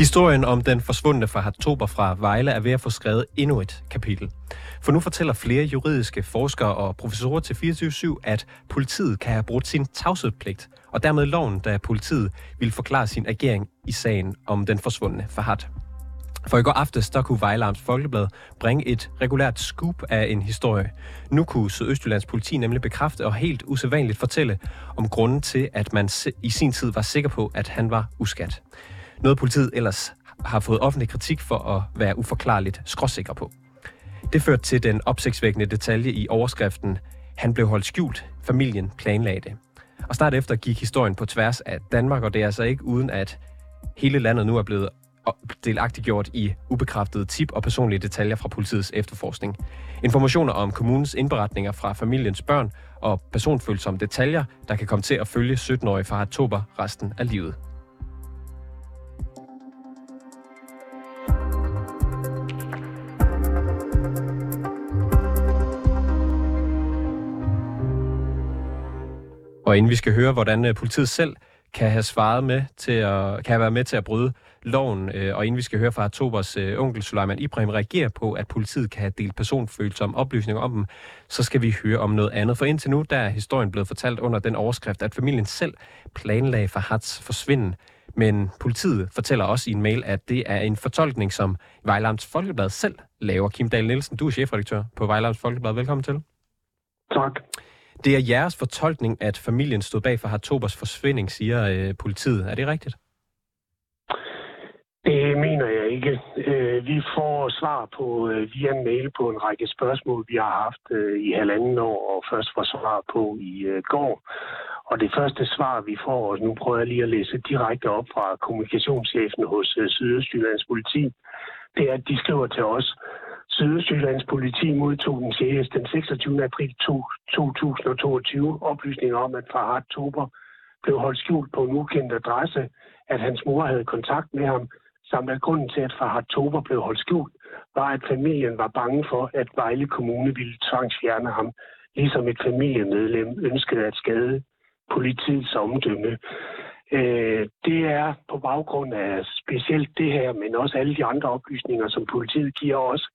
Historien om den forsvundne Fahad Tober fra Vejle er ved at få skrevet endnu et kapitel. For nu fortæller flere juridiske forskere og professorer til 24-7, at politiet kan have brugt sin tavshedspligt, og dermed loven, da politiet ville forklare sin agering i sagen om den forsvundne Fahad. For i går aftes, der kunne Vejlarms Folkeblad bringe et regulært scoop af en historie. Nu kunne Sydøstjyllands politi nemlig bekræfte og helt usædvanligt fortælle om grunden til, at man i sin tid var sikker på, at han var uskat. Noget politiet ellers har fået offentlig kritik for at være uforklarligt skråsikker på. Det førte til den opsigtsvækkende detalje i overskriften Han blev holdt skjult, familien planlagde det. Og snart efter gik historien på tværs af Danmark, og det er altså ikke uden, at hele landet nu er blevet delagtiggjort i ubekræftede tip og personlige detaljer fra politiets efterforskning. Informationer om kommunens indberetninger fra familiens børn og personfølsomme detaljer, der kan komme til at følge 17-årige fra oktober resten af livet. Og inden vi skal høre, hvordan øh, politiet selv kan have svaret med til at, kan have været med til at bryde loven, øh, og inden vi skal høre fra Tobers øh, onkel Suleiman Ibrahim reagere på, at politiet kan have delt personfølsomme oplysninger om dem, så skal vi høre om noget andet. For indtil nu, der er historien blevet fortalt under den overskrift, at familien selv planlagde Fahads forsvinden. Men politiet fortæller også i en mail, at det er en fortolkning, som Vejlams Folkeblad selv laver. Kim Dahl Nielsen, du er chefredaktør på Vejlams Folkeblad. Velkommen til. Tak. Det er jeres fortolkning, at familien stod bag for Hartobers forsvinding, siger øh, politiet. Er det rigtigt? Det mener jeg ikke. Øh, vi får svar på øh, via mail på en række spørgsmål, vi har haft øh, i halvanden år, og først får svar på i øh, går. Og det første svar, vi får, og nu prøver jeg lige at læse direkte op fra kommunikationschefen hos øh, Sydøstjyllands politi, det er, at de skriver til os, Sydøstjyllands politi modtog den 6. den 26. april 2022 oplysninger om, at Farhat Tober blev holdt skjult på en ukendt adresse, at hans mor havde kontakt med ham, samt at grunden til, at Farhat Tober blev holdt skjult, var, at familien var bange for, at Vejle Kommune ville tvangsfjerne ham, ligesom et familiemedlem ønskede at skade politiets omdømme. Øh, det er på baggrund af specielt det her, men også alle de andre oplysninger, som politiet giver os,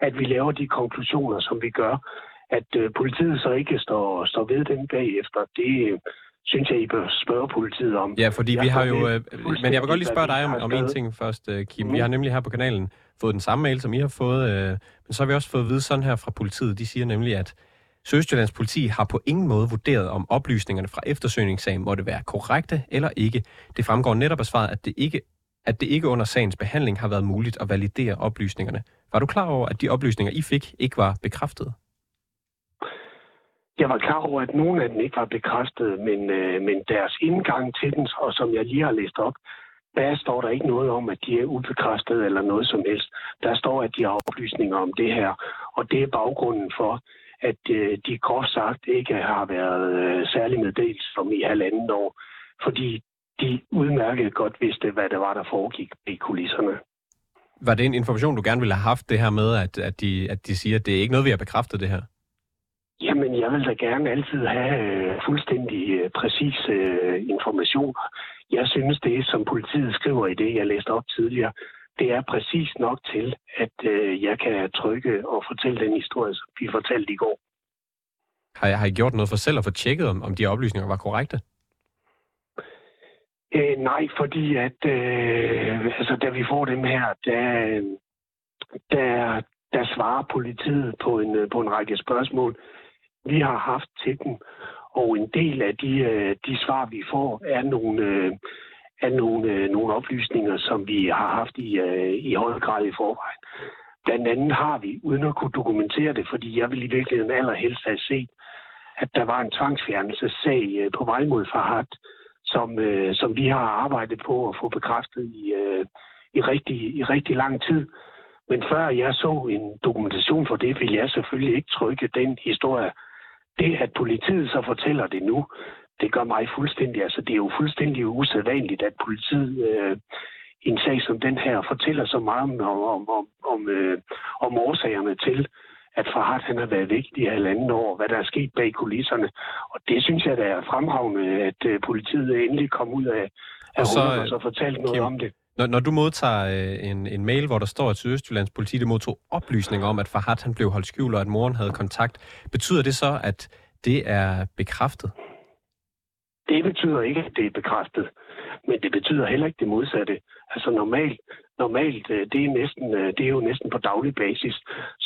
at vi laver de konklusioner, som vi gør. At øh, politiet så ikke står, står ved den bagefter, det øh, synes jeg, I bør spørge politiet om. Ja, fordi jeg vi har jo... Øh, men jeg vil godt lige spørge dig om, om en ting først, øh, Kim. Mm. Vi har nemlig her på kanalen fået den samme mail, som I har fået, øh, men så har vi også fået at vide sådan her fra politiet. De siger nemlig, at Sydøstjyllands politi har på ingen måde vurderet, om oplysningerne fra eftersøgningssagen måtte være korrekte eller ikke. Det fremgår netop af svaret, at det ikke at det ikke under sagens behandling har været muligt at validere oplysningerne. Var du klar over, at de oplysninger, I fik, ikke var bekræftet? Jeg var klar over, at nogle af dem ikke var bekræftet, men, øh, men deres indgang til den, og som jeg lige har læst op, der står der ikke noget om, at de er ubekræftet eller noget som helst. Der står, at de har oplysninger om det her, og det er baggrunden for, at øh, de groft sagt ikke har været øh, særlig meddelt som i halvanden år, fordi de udmærket godt vidste, hvad det var, der foregik i kulisserne. Var det en information, du gerne ville have haft, det her med, at, at, de, at de siger, at det er ikke noget, vi har bekræftet det her? Jamen, jeg vil da gerne altid have øh, fuldstændig øh, præcise øh, informationer. Jeg synes, det som politiet skriver i det, jeg læste op tidligere, det er præcis nok til, at øh, jeg kan trykke og fortælle den historie, som vi fortalte i går. Har jeg, har I gjort noget for selv at få tjekket, om, om de oplysninger var korrekte? Øh, nej, fordi at øh, altså, da vi får dem her, der, der, der svarer politiet på en, på en række spørgsmål, vi har haft til dem. Og en del af de, øh, de svar, vi får, er nogle, øh, er nogle, øh, nogle oplysninger, som vi har haft i, øh, i høj grad i forvejen. Blandt andet har vi, uden at kunne dokumentere det, fordi jeg vil i virkeligheden allerhelst have set, at der var en tvangsfjernelsessag øh, på vej mod Farhat, som, øh, som vi har arbejdet på at få bekræftet i, øh, i, rigtig, i rigtig lang tid. Men før jeg så en dokumentation for det, ville jeg selvfølgelig ikke trykke den historie. Det, at politiet så fortæller det nu, det gør mig fuldstændig, altså det er jo fuldstændig usædvanligt, at politiet øh, i en sag som den her fortæller så meget om, om, om, om, øh, om årsagerne til, at Farhat han har været væk i halvanden år, hvad der er sket bag kulisserne. Og det synes jeg, der er fremragende, at uh, politiet endelig kom ud af, af og så, og så fortalte noget Kim, om det. Når, når du modtager øh, en, en mail, hvor der står, at Sydøstjyllands politi det modtog oplysninger om, at Farhat han blev holdt skjult, og at moren havde kontakt, betyder det så, at det er bekræftet? Det betyder ikke, at det er bekræftet, men det betyder heller ikke det modsatte. Altså normalt, normalt øh, det, er næsten, øh, det er jo næsten på daglig basis,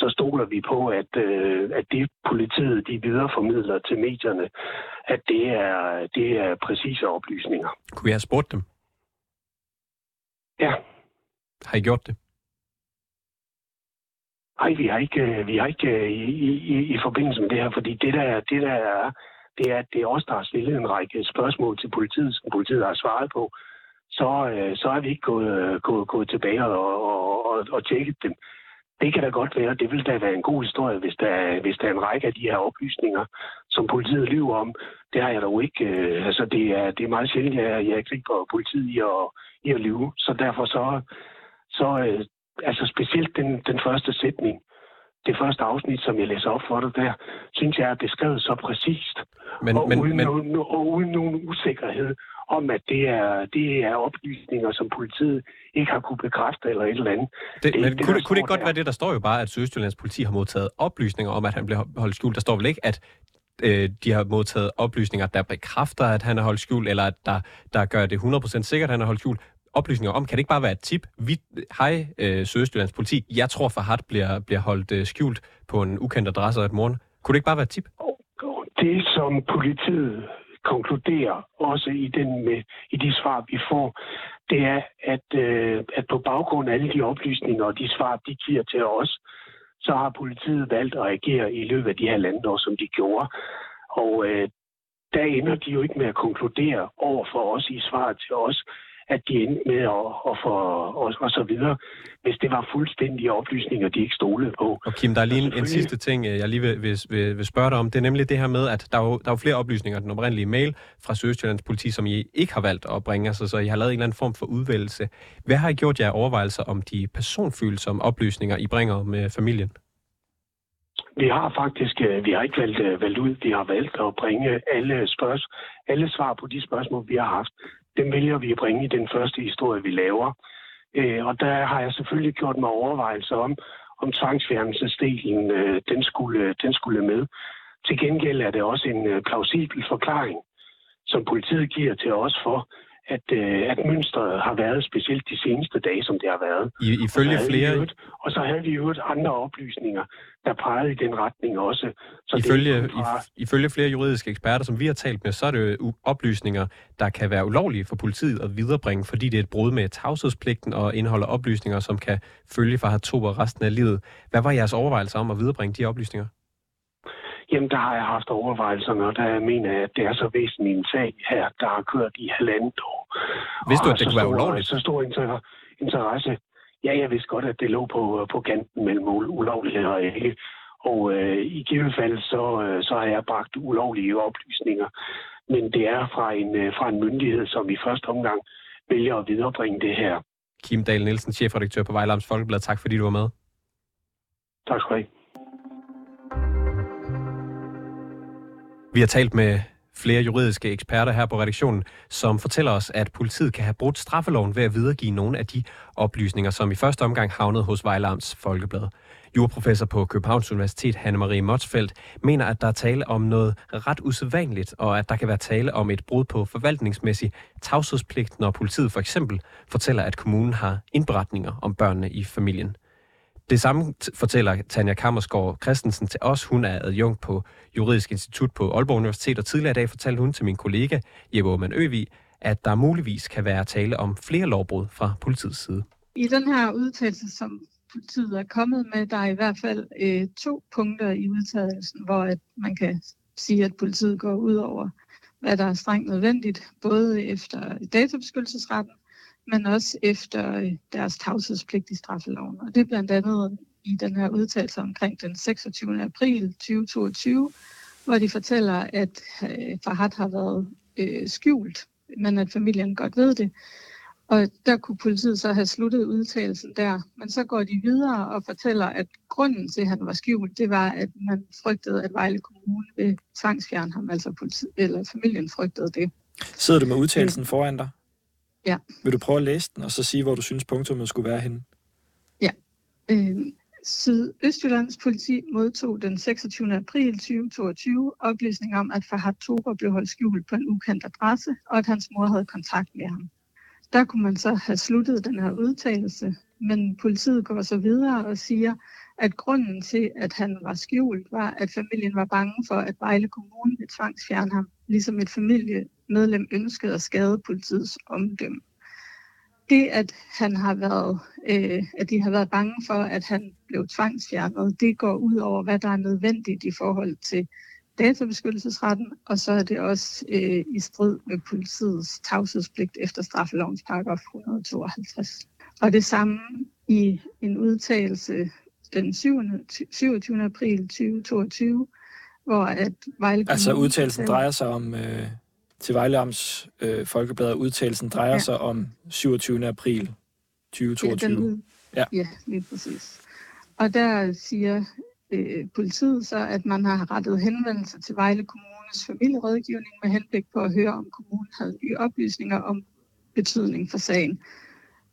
så stoler vi på, at, øh, at det politiet de videreformidler til medierne, at det er, det er præcise oplysninger. Kunne jeg have spurgt dem? Ja. Har I gjort det? Nej, vi har ikke, vi har ikke i, i, i forbindelse med det her, fordi det der, det der er, det er, at det er os, der har stillet en række spørgsmål til politiet, som politiet har svaret på. Så, øh, så er vi ikke gået, gået, gået tilbage og, og, og, og tjekket dem. Det kan da godt være. Det vil da være en god historie, hvis der, hvis der er en række af de her oplysninger, som politiet lyver om. Det har jeg dog ikke. Øh, altså, det er, det er meget sjældent, at jeg griber politiet i at, i at lyve. Så derfor så, så øh, altså specielt den, den første sætning, det første afsnit, som jeg læser op for dig der, synes jeg er beskrevet så præcist. Men, og, men, uden men... Nogen, og uden nogen usikkerhed om, at det er, det er oplysninger, som politiet ikke har kunne bekræfte eller et eller andet. Det, det men det, kunne, det, kunne det godt der. være det, der står jo bare, at Sydøstjyllands politi har modtaget oplysninger om, at han blev holdt skjult. Der står vel ikke, at øh, de har modtaget oplysninger, der bekræfter, at han er holdt skjult, eller at der, der gør det 100% sikkert, at han er holdt skjult oplysninger om. Kan det ikke bare være et tip? Vi, hej, øh, Sydøstjyllands politi. Jeg tror, Farhat bliver, bliver holdt øh, skjult på en ukendt adresse et morgen. Kunne det ikke bare være et tip? Det, som politiet konkluderer, også i, den med, i de svar, vi får, det er, at, øh, at på baggrund af alle de oplysninger og de svar, de giver til os, så har politiet valgt at agere i løbet af de her landår, som de gjorde. Og øh, der ender de jo ikke med at konkludere over for os i svaret til os, at de endte med at, at få, og, og så videre, hvis det var fuldstændige oplysninger, de ikke stolede på. Og Kim, der er lige en, en sidste ting, øh, jeg lige vil, vil, vil, vil spørge dig om. Det er nemlig det her med, at der er jo, der er jo flere oplysninger den oprindelige mail fra Sydøstjyllands politi, som I ikke har valgt at bringe os, så I har lavet en eller anden form for udvælgelse. Hvad har I gjort jer overvejelser om de personfølsomme oplysninger, I bringer med familien? Vi har faktisk, øh, vi har ikke valgt, øh, valgt ud, vi har valgt at bringe alle, spørgs, alle svar på de spørgsmål, vi har haft dem vælger vi at bringe i den første historie, vi laver. Øh, og der har jeg selvfølgelig gjort mig overvejelser om, om tvangsfjernelsesdelen, øh, den, skulle, øh, den skulle med. Til gengæld er det også en øh, plausibel forklaring, som politiet giver til os for, at, øh, at mønstret har været specielt de seneste dage, som det har været. I, ifølge og flere... Øvrigt, og så havde vi jo andre oplysninger, der pegede i den retning også. Så ifølge, det fra... ifølge flere juridiske eksperter, som vi har talt med, så er det jo oplysninger, der kan være ulovlige for politiet at viderebringe, fordi det er et brud med tavshedspligten og indeholder oplysninger, som kan følge for to resten af livet. Hvad var jeres overvejelser om at viderebringe de oplysninger? Jamen, der har jeg haft overvejelserne, og der mener jeg, at det er så væsentlig en sag her, der har kørt i halvandet år. Vidste du, at det kunne være ulovligt? Så stor interesse. Ja, jeg vidste godt, at det lå på, på kanten mellem ulovlighed og ikke. Og øh, i givet fald, så, øh, så har jeg bragt ulovlige oplysninger. Men det er fra en, øh, fra en myndighed, som i første omgang vælger at viderebringe det her. Kim Dahl Nielsen, chefredaktør på Vejlams Folkeblad. Tak fordi du var med. Tak skal du have. Vi har talt med flere juridiske eksperter her på redaktionen, som fortæller os, at politiet kan have brudt straffeloven ved at videregive nogle af de oplysninger, som i første omgang havnede hos Vejlarms Folkeblad. Juraprofessor på Københavns Universitet, Hanne-Marie Motsfeldt, mener, at der er tale om noget ret usædvanligt, og at der kan være tale om et brud på forvaltningsmæssig tavshedspligt, når politiet for eksempel fortæller, at kommunen har indberetninger om børnene i familien. Det samme fortæller Tanja Kammersgaard Christensen til os. Hun er adjunkt på Juridisk Institut på Aalborg Universitet, og tidligere i dag fortalte hun til min kollega Jeppe Aumann Øvig, at der muligvis kan være tale om flere lovbrud fra politiets side. I den her udtalelse, som politiet er kommet med, der er i hvert fald øh, to punkter i udtalelsen, hvor at man kan sige, at politiet går ud over, hvad der er strengt nødvendigt, både efter databeskyttelsesretten, men også efter øh, deres tavshedspligt i straffeloven. Og det er blandt andet i den her udtalelse omkring den 26. april 2022, hvor de fortæller, at øh, Farhat har været øh, skjult, men at familien godt ved det. Og der kunne politiet så have sluttet udtalelsen der. Men så går de videre og fortæller, at grunden til, at han var skjult, det var, at man frygtede, at Vejle Kommune ville tvangsfjerne ham. Altså politi- eller familien frygtede det. Sidder du med udtalelsen foran dig? Ja. Vil du prøve at læse den, og så sige, hvor du synes punktummet skulle være henne? Øh, Sydøstjyllands politi modtog den 26. april 2022 oplysning om, at Fahad Tober blev holdt skjult på en ukendt adresse, og at hans mor havde kontakt med ham. Der kunne man så have sluttet den her udtalelse, men politiet går så videre og siger, at grunden til, at han var skjult, var, at familien var bange for, at Vejle Kommune ville tvangsfjerne ham, ligesom et familiemedlem ønskede at skade politiets omdømme det, at han har været, øh, at de har været bange for, at han blev tvangsfjernet, det går ud over, hvad der er nødvendigt i forhold til databeskyttelsesretten, og så er det også øh, i strid med politiets tavshedspligt efter straffelovens paragraf 152. Og det samme i en udtalelse den 27. april 2022, hvor at Vejle Altså udtalelsen drejer sig om øh, til Vejle Amts øh, Folkeblad, udtalelsen drejer ja. sig om 27. april 2022. Ja, den, ja. ja, lige præcis. Og der siger øh, politiet så, at man har rettet henvendelse til Vejle Kommunes familierådgivning med henblik på at høre, om kommunen havde nye oplysninger om betydning for sagen.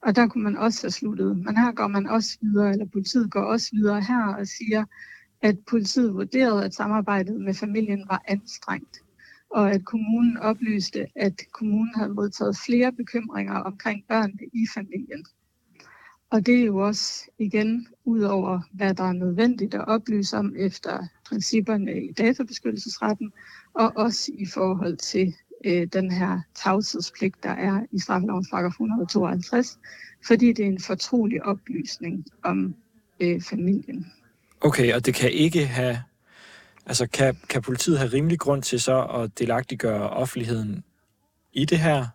Og der kunne man også have sluttet. Men her går man også videre, eller politiet går også videre her og siger, at politiet vurderede, at samarbejdet med familien var anstrengt og at kommunen oplyste, at kommunen havde modtaget flere bekymringer omkring børnene i familien. Og det er jo også igen ud over, hvad der er nødvendigt at oplyse om efter principperne i databeskyttelsesretten, og også i forhold til øh, den her tavshedspligt, der er i straffelovens paragraf 152, fordi det er en fortrolig oplysning om øh, familien. Okay, og det kan ikke have Altså, kan, kan politiet have rimelig grund til så at delagtiggøre offentligheden i det her?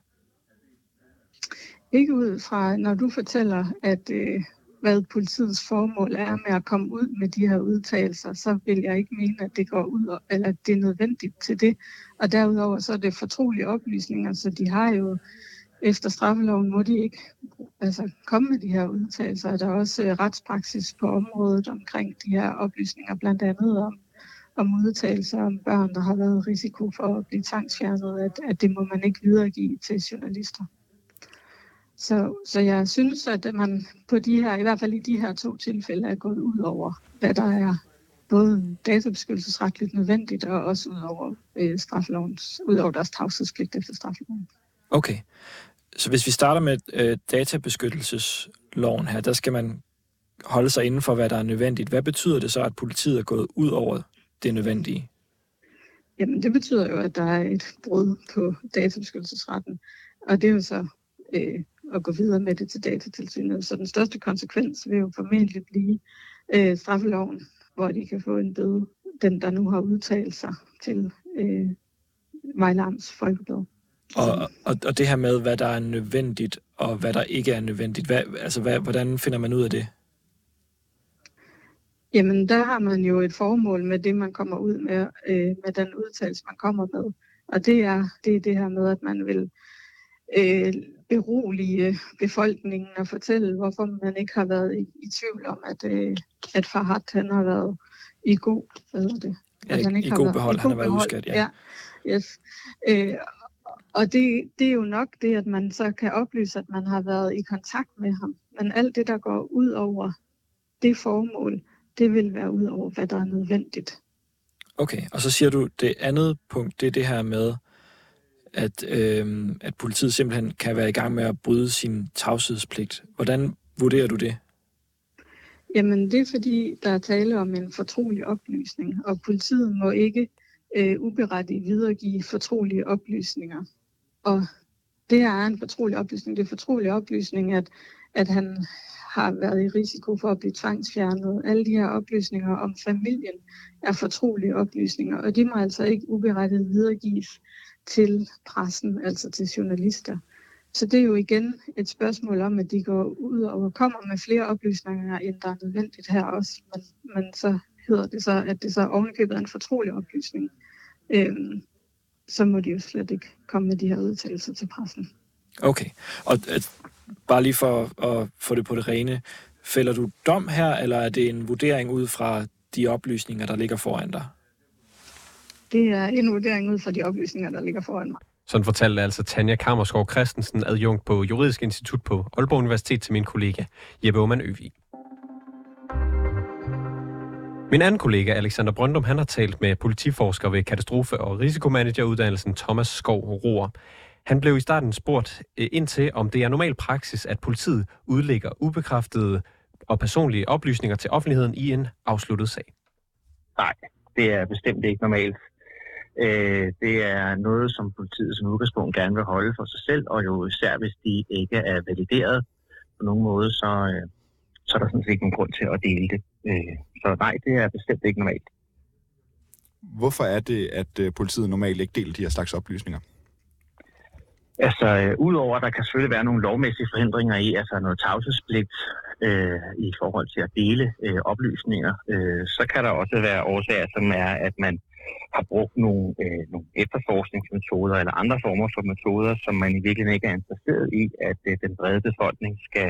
Ikke ud fra, når du fortæller, at øh, hvad politiets formål er med at komme ud med de her udtalelser, så vil jeg ikke mene, at det går ud, eller at det er nødvendigt til det. Og derudover så er det fortrolige oplysninger, så de har jo efter straffeloven må de ikke altså, komme med de her udtalelser. Der er også øh, retspraksis på området omkring de her oplysninger, blandt andet om om udtalelser om børn, der har været risiko for at blive tvangsfjernet, at, at det må man ikke videregive til journalister. Så, så jeg synes, at man på de her, i hvert fald i de her to tilfælde, er gået ud over, hvad der er både databeskyttelsesretligt nødvendigt, og også ud over, øh, straffelovens, ud over deres tavshedspligt efter straffeloven. Okay. Så hvis vi starter med øh, databeskyttelsesloven her, der skal man holde sig inden for, hvad der er nødvendigt. Hvad betyder det så, at politiet er gået ud over det nødvendige? Jamen, det betyder jo, at der er et brud på databeskyttelsesretten, og det er jo så øh, at gå videre med det til datatilsynet. Så den største konsekvens vil jo formentlig blive øh, straffeloven, hvor de kan få en bøde, den der nu har udtalt sig til øh, Vejlands Folkeblad. Og, og, og det her med, hvad der er nødvendigt, og hvad der ikke er nødvendigt, hvad, altså hvad, hvordan finder man ud af det? Jamen, der har man jo et formål med det, man kommer ud med, øh, med den udtalelse, man kommer med. Og det er det, er det her med, at man vil øh, berolige befolkningen og fortælle, hvorfor man ikke har været i, i tvivl om, at, øh, at Farhat han har været i god, hvad det? Ja, at han ikke i har god været, behold, i han har været udskat, ja. ja yes. øh, og det, det er jo nok det, at man så kan oplyse, at man har været i kontakt med ham. Men alt det, der går ud over det formål, det vil være ud over, hvad der er nødvendigt. Okay, og så siger du, det andet punkt, det er det her med, at, øh, at politiet simpelthen kan være i gang med at bryde sin tavshedspligt. Hvordan vurderer du det? Jamen, det er fordi, der er tale om en fortrolig oplysning, og politiet må ikke øh, uberettigt videregive fortrolige oplysninger. Og det er en fortrolig oplysning. Det er fortrolig oplysning, at, at han har været i risiko for at blive tvangsfjernet. Alle de her oplysninger om familien er fortrolige oplysninger, og de må altså ikke uberettiget videregives til pressen, altså til journalister. Så det er jo igen et spørgsmål om, at de går ud og kommer med flere oplysninger, end der er nødvendigt her også. Men, men så hedder det så, at det så ovenikøbet er en fortrolig oplysning. Øhm, så må de jo slet ikke komme med de her udtalelser til pressen. Okay, og bare lige for at få det på det rene, fælder du dom her, eller er det en vurdering ud fra de oplysninger, der ligger foran dig? Det er en vurdering ud fra de oplysninger, der ligger foran mig. Sådan fortalte altså Tanja Kammerskov Christensen, adjunkt på Juridisk Institut på Aalborg Universitet til min kollega Jeppe Aumann Øvig. Min anden kollega, Alexander Brøndum, han har talt med politiforsker ved katastrofe- og risikomanageruddannelsen Thomas Skov Roer. Han blev i starten spurgt øh, ind til, om det er normal praksis, at politiet udlægger ubekræftede og personlige oplysninger til offentligheden i en afsluttet sag. Nej, det er bestemt ikke normalt. Øh, det er noget, som politiet som udgangspunkt gerne vil holde for sig selv, og jo især hvis de ikke er valideret på nogen måde, så, øh, så er der sådan set ikke nogen grund til at dele det. Øh, så nej, det er bestemt ikke normalt. Hvorfor er det, at øh, politiet normalt ikke deler de her slags oplysninger? Altså, øh, udover at der kan selvfølgelig være nogle lovmæssige forhindringer i, altså noget tavshedspligt øh, i forhold til at dele øh, oplysninger, øh, så kan der også være årsager, som er, at man har brugt nogle, øh, nogle efterforskningsmetoder eller andre former for metoder, som man i virkeligheden ikke er interesseret i, at øh, den brede befolkning skal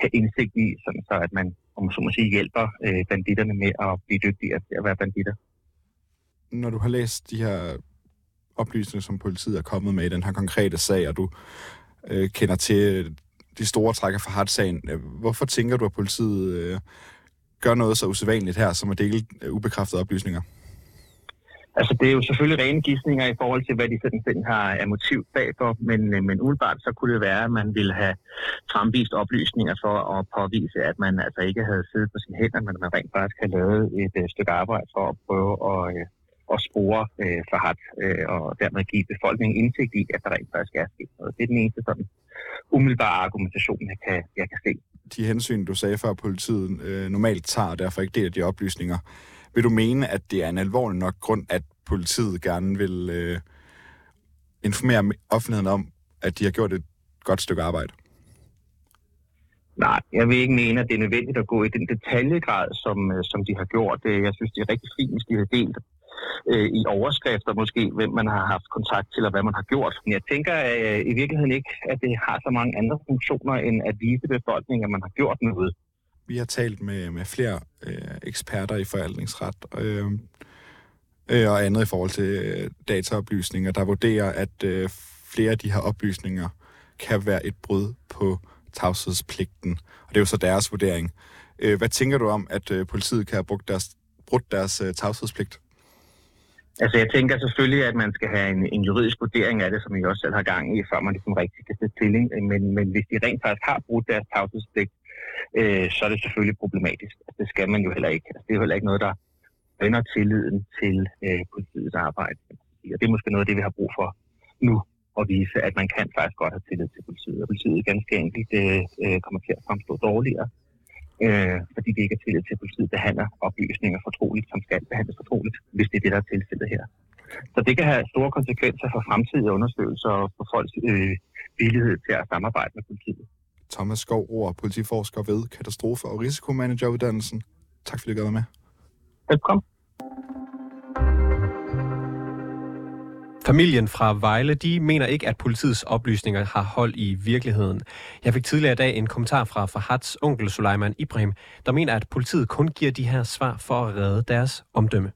have indsigt i, sådan så at man, om så må sige, hjælper øh, banditterne med at blive dygtigere til at være banditter. Når du har læst de her oplysninger, som politiet er kommet med i den her konkrete sag, og du øh, kender til de store trækker fra Hart-sagen, hvorfor tænker du, at politiet øh, gør noget så usædvanligt her, som at dele øh, ubekræftede oplysninger? Altså, det er jo selvfølgelig rene gissninger i forhold til, hvad de sådan set har af motiv bagfor, men, øh, men umiddelbart så kunne det være, at man ville have fremvist oplysninger for at påvise, at man altså ikke havde siddet på sine hænder, men man rent faktisk har lavet et øh, stykke arbejde for at prøve at, øh, at spore uh, for hat, uh, og dermed give befolkningen indsigt i, at der rent faktisk er sket noget. Det er den eneste sådan umiddelbare argumentation, jeg kan, jeg kan se. De hensyn, du sagde før, politiet øh, normalt tager, og derfor ikke deler de oplysninger, vil du mene, at det er en alvorlig nok grund, at politiet gerne vil øh, informere offentligheden om, at de har gjort et godt stykke arbejde? Nej, jeg vil ikke mene, at det er nødvendigt at gå i den detaljegrad, som, øh, som de har gjort. Jeg synes, det er rigtig fint, hvis de har delt øh, i overskrifter måske, hvem man har haft kontakt til, og hvad man har gjort. Men jeg tænker øh, i virkeligheden ikke, at det har så mange andre funktioner, end at vise befolkningen, at man har gjort noget. Vi har talt med, med flere øh, eksperter i forvaltningsret øh, øh, og andet i forhold til øh, dataoplysninger, der vurderer, at øh, flere af de her oplysninger kan være et brud på tavshedspligten. Og det er jo så deres vurdering. Øh, hvad tænker du om, at øh, politiet kan have brugt deres, brudt deres øh, tavshedspligt? Altså jeg tænker selvfølgelig, at man skal have en, en juridisk vurdering af det, som I også selv har gang i, før man ligesom rigtig kan sætte stilling. Men, men hvis de rent faktisk har brugt deres tavshedspligt, øh, så er det selvfølgelig problematisk. Altså, det skal man jo heller ikke. Altså, det er jo heller ikke noget, der vender tilliden til øh, politiets arbejde. Og det er måske noget af det, vi har brug for nu, at vise, at man kan faktisk godt have tillid til politiet. Og politiet ganske enkelt øh, øh, kommer til at fremstå dårligere, øh, fordi det ikke er tillid til, at politiet behandler oplysninger fortroligt, som skal behandles fortroligt, hvis det er det, der er tilfældet her. Så det kan have store konsekvenser for fremtidige undersøgelser og for folks øh, villighed til at samarbejde med politiet. Thomas Skov Roer, politiforsker ved katastrofe- og risikomanageruddannelsen. Tak fordi du gad med. Velkommen. Familien fra Vejle, de mener ikke, at politiets oplysninger har hold i virkeligheden. Jeg fik tidligere i dag en kommentar fra Fahats onkel Suleiman Ibrahim, der mener, at politiet kun giver de her svar for at redde deres omdømme.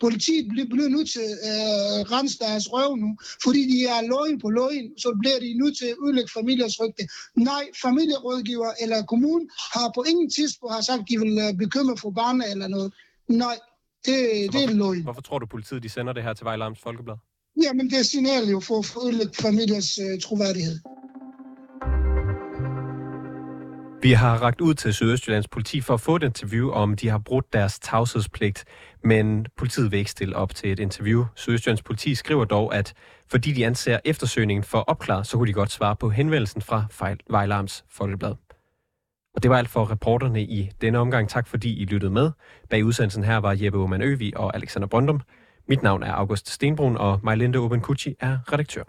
Politiet bliver nødt til at øh, rense deres røv nu, fordi de er løgn på løgn, så bliver de nødt til at udlægge familiers rygte. Nej, familierådgiver eller kommunen har på ingen tidspunkt har sagt, at de vil øh, bekymre for barnet eller noget. Nej, det, det er løgn. Hvorfor tror du, politiet de sender det her til Vejle Amts Folkeblad? Jamen, det er signal jo for at ødelægge familiens øh, troværdighed. Vi har ragt ud til Sydøstjyllands politi for at få et interview om, de har brudt deres tavshedspligt, men politiet vil ikke stille op til et interview. Sydøstjyllands politi skriver dog, at fordi de anser eftersøgningen for opklaret, så kunne de godt svare på henvendelsen fra Vejlarms Folkeblad. Og det var alt for reporterne i denne omgang. Tak fordi I lyttede med. Bag udsendelsen her var Jeppe Oman Øvi og Alexander Brøndum. Mit navn er August Stenbrun, og Majlinde Oben er redaktør.